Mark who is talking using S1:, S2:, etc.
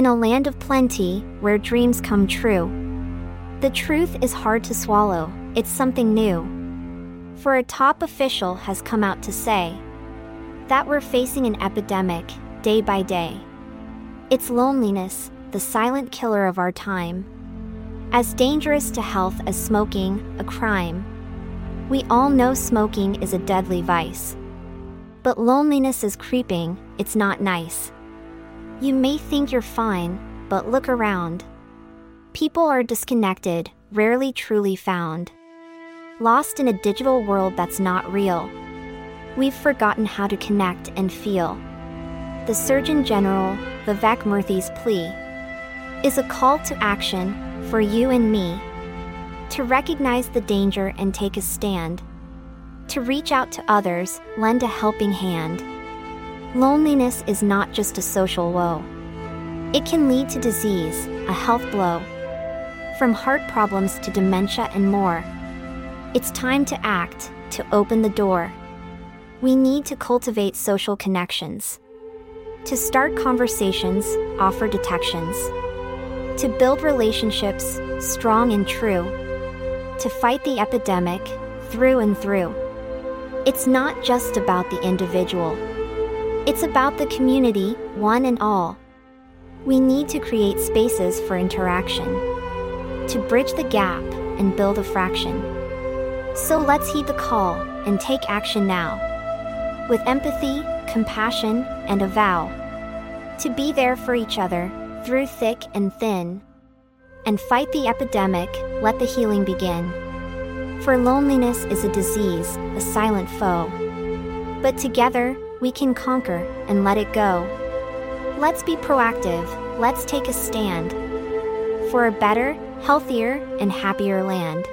S1: In a land of plenty, where dreams come true. The truth is hard to swallow, it's something new. For a top official has come out to say that we're facing an epidemic, day by day. It's loneliness, the silent killer of our time. As dangerous to health as smoking, a crime. We all know smoking is a deadly vice. But loneliness is creeping, it's not nice. You may think you're fine, but look around. People are disconnected, rarely truly found. Lost in a digital world that's not real. We've forgotten how to connect and feel. The Surgeon General, Vivek Murthy's plea, is a call to action for you and me to recognize the danger and take a stand, to reach out to others, lend a helping hand. Loneliness is not just a social woe, it can lead to disease, a health blow from heart problems to dementia and more. It's time to act, to open the door. We need to cultivate social connections, to start conversations, offer detections, to build relationships strong and true, to fight the epidemic through and through. It's not just about the individual, it's about the community, one and all. We need to create spaces for interaction to bridge the gap and build a fraction. So let's heed the call and take action now. With empathy, compassion, and a vow to be there for each other through thick and thin. And fight the epidemic, let the healing begin. For loneliness is a disease, a silent foe. But together, we can conquer and let it go. Let's be proactive, let's take a stand. For a better, healthier, and happier land.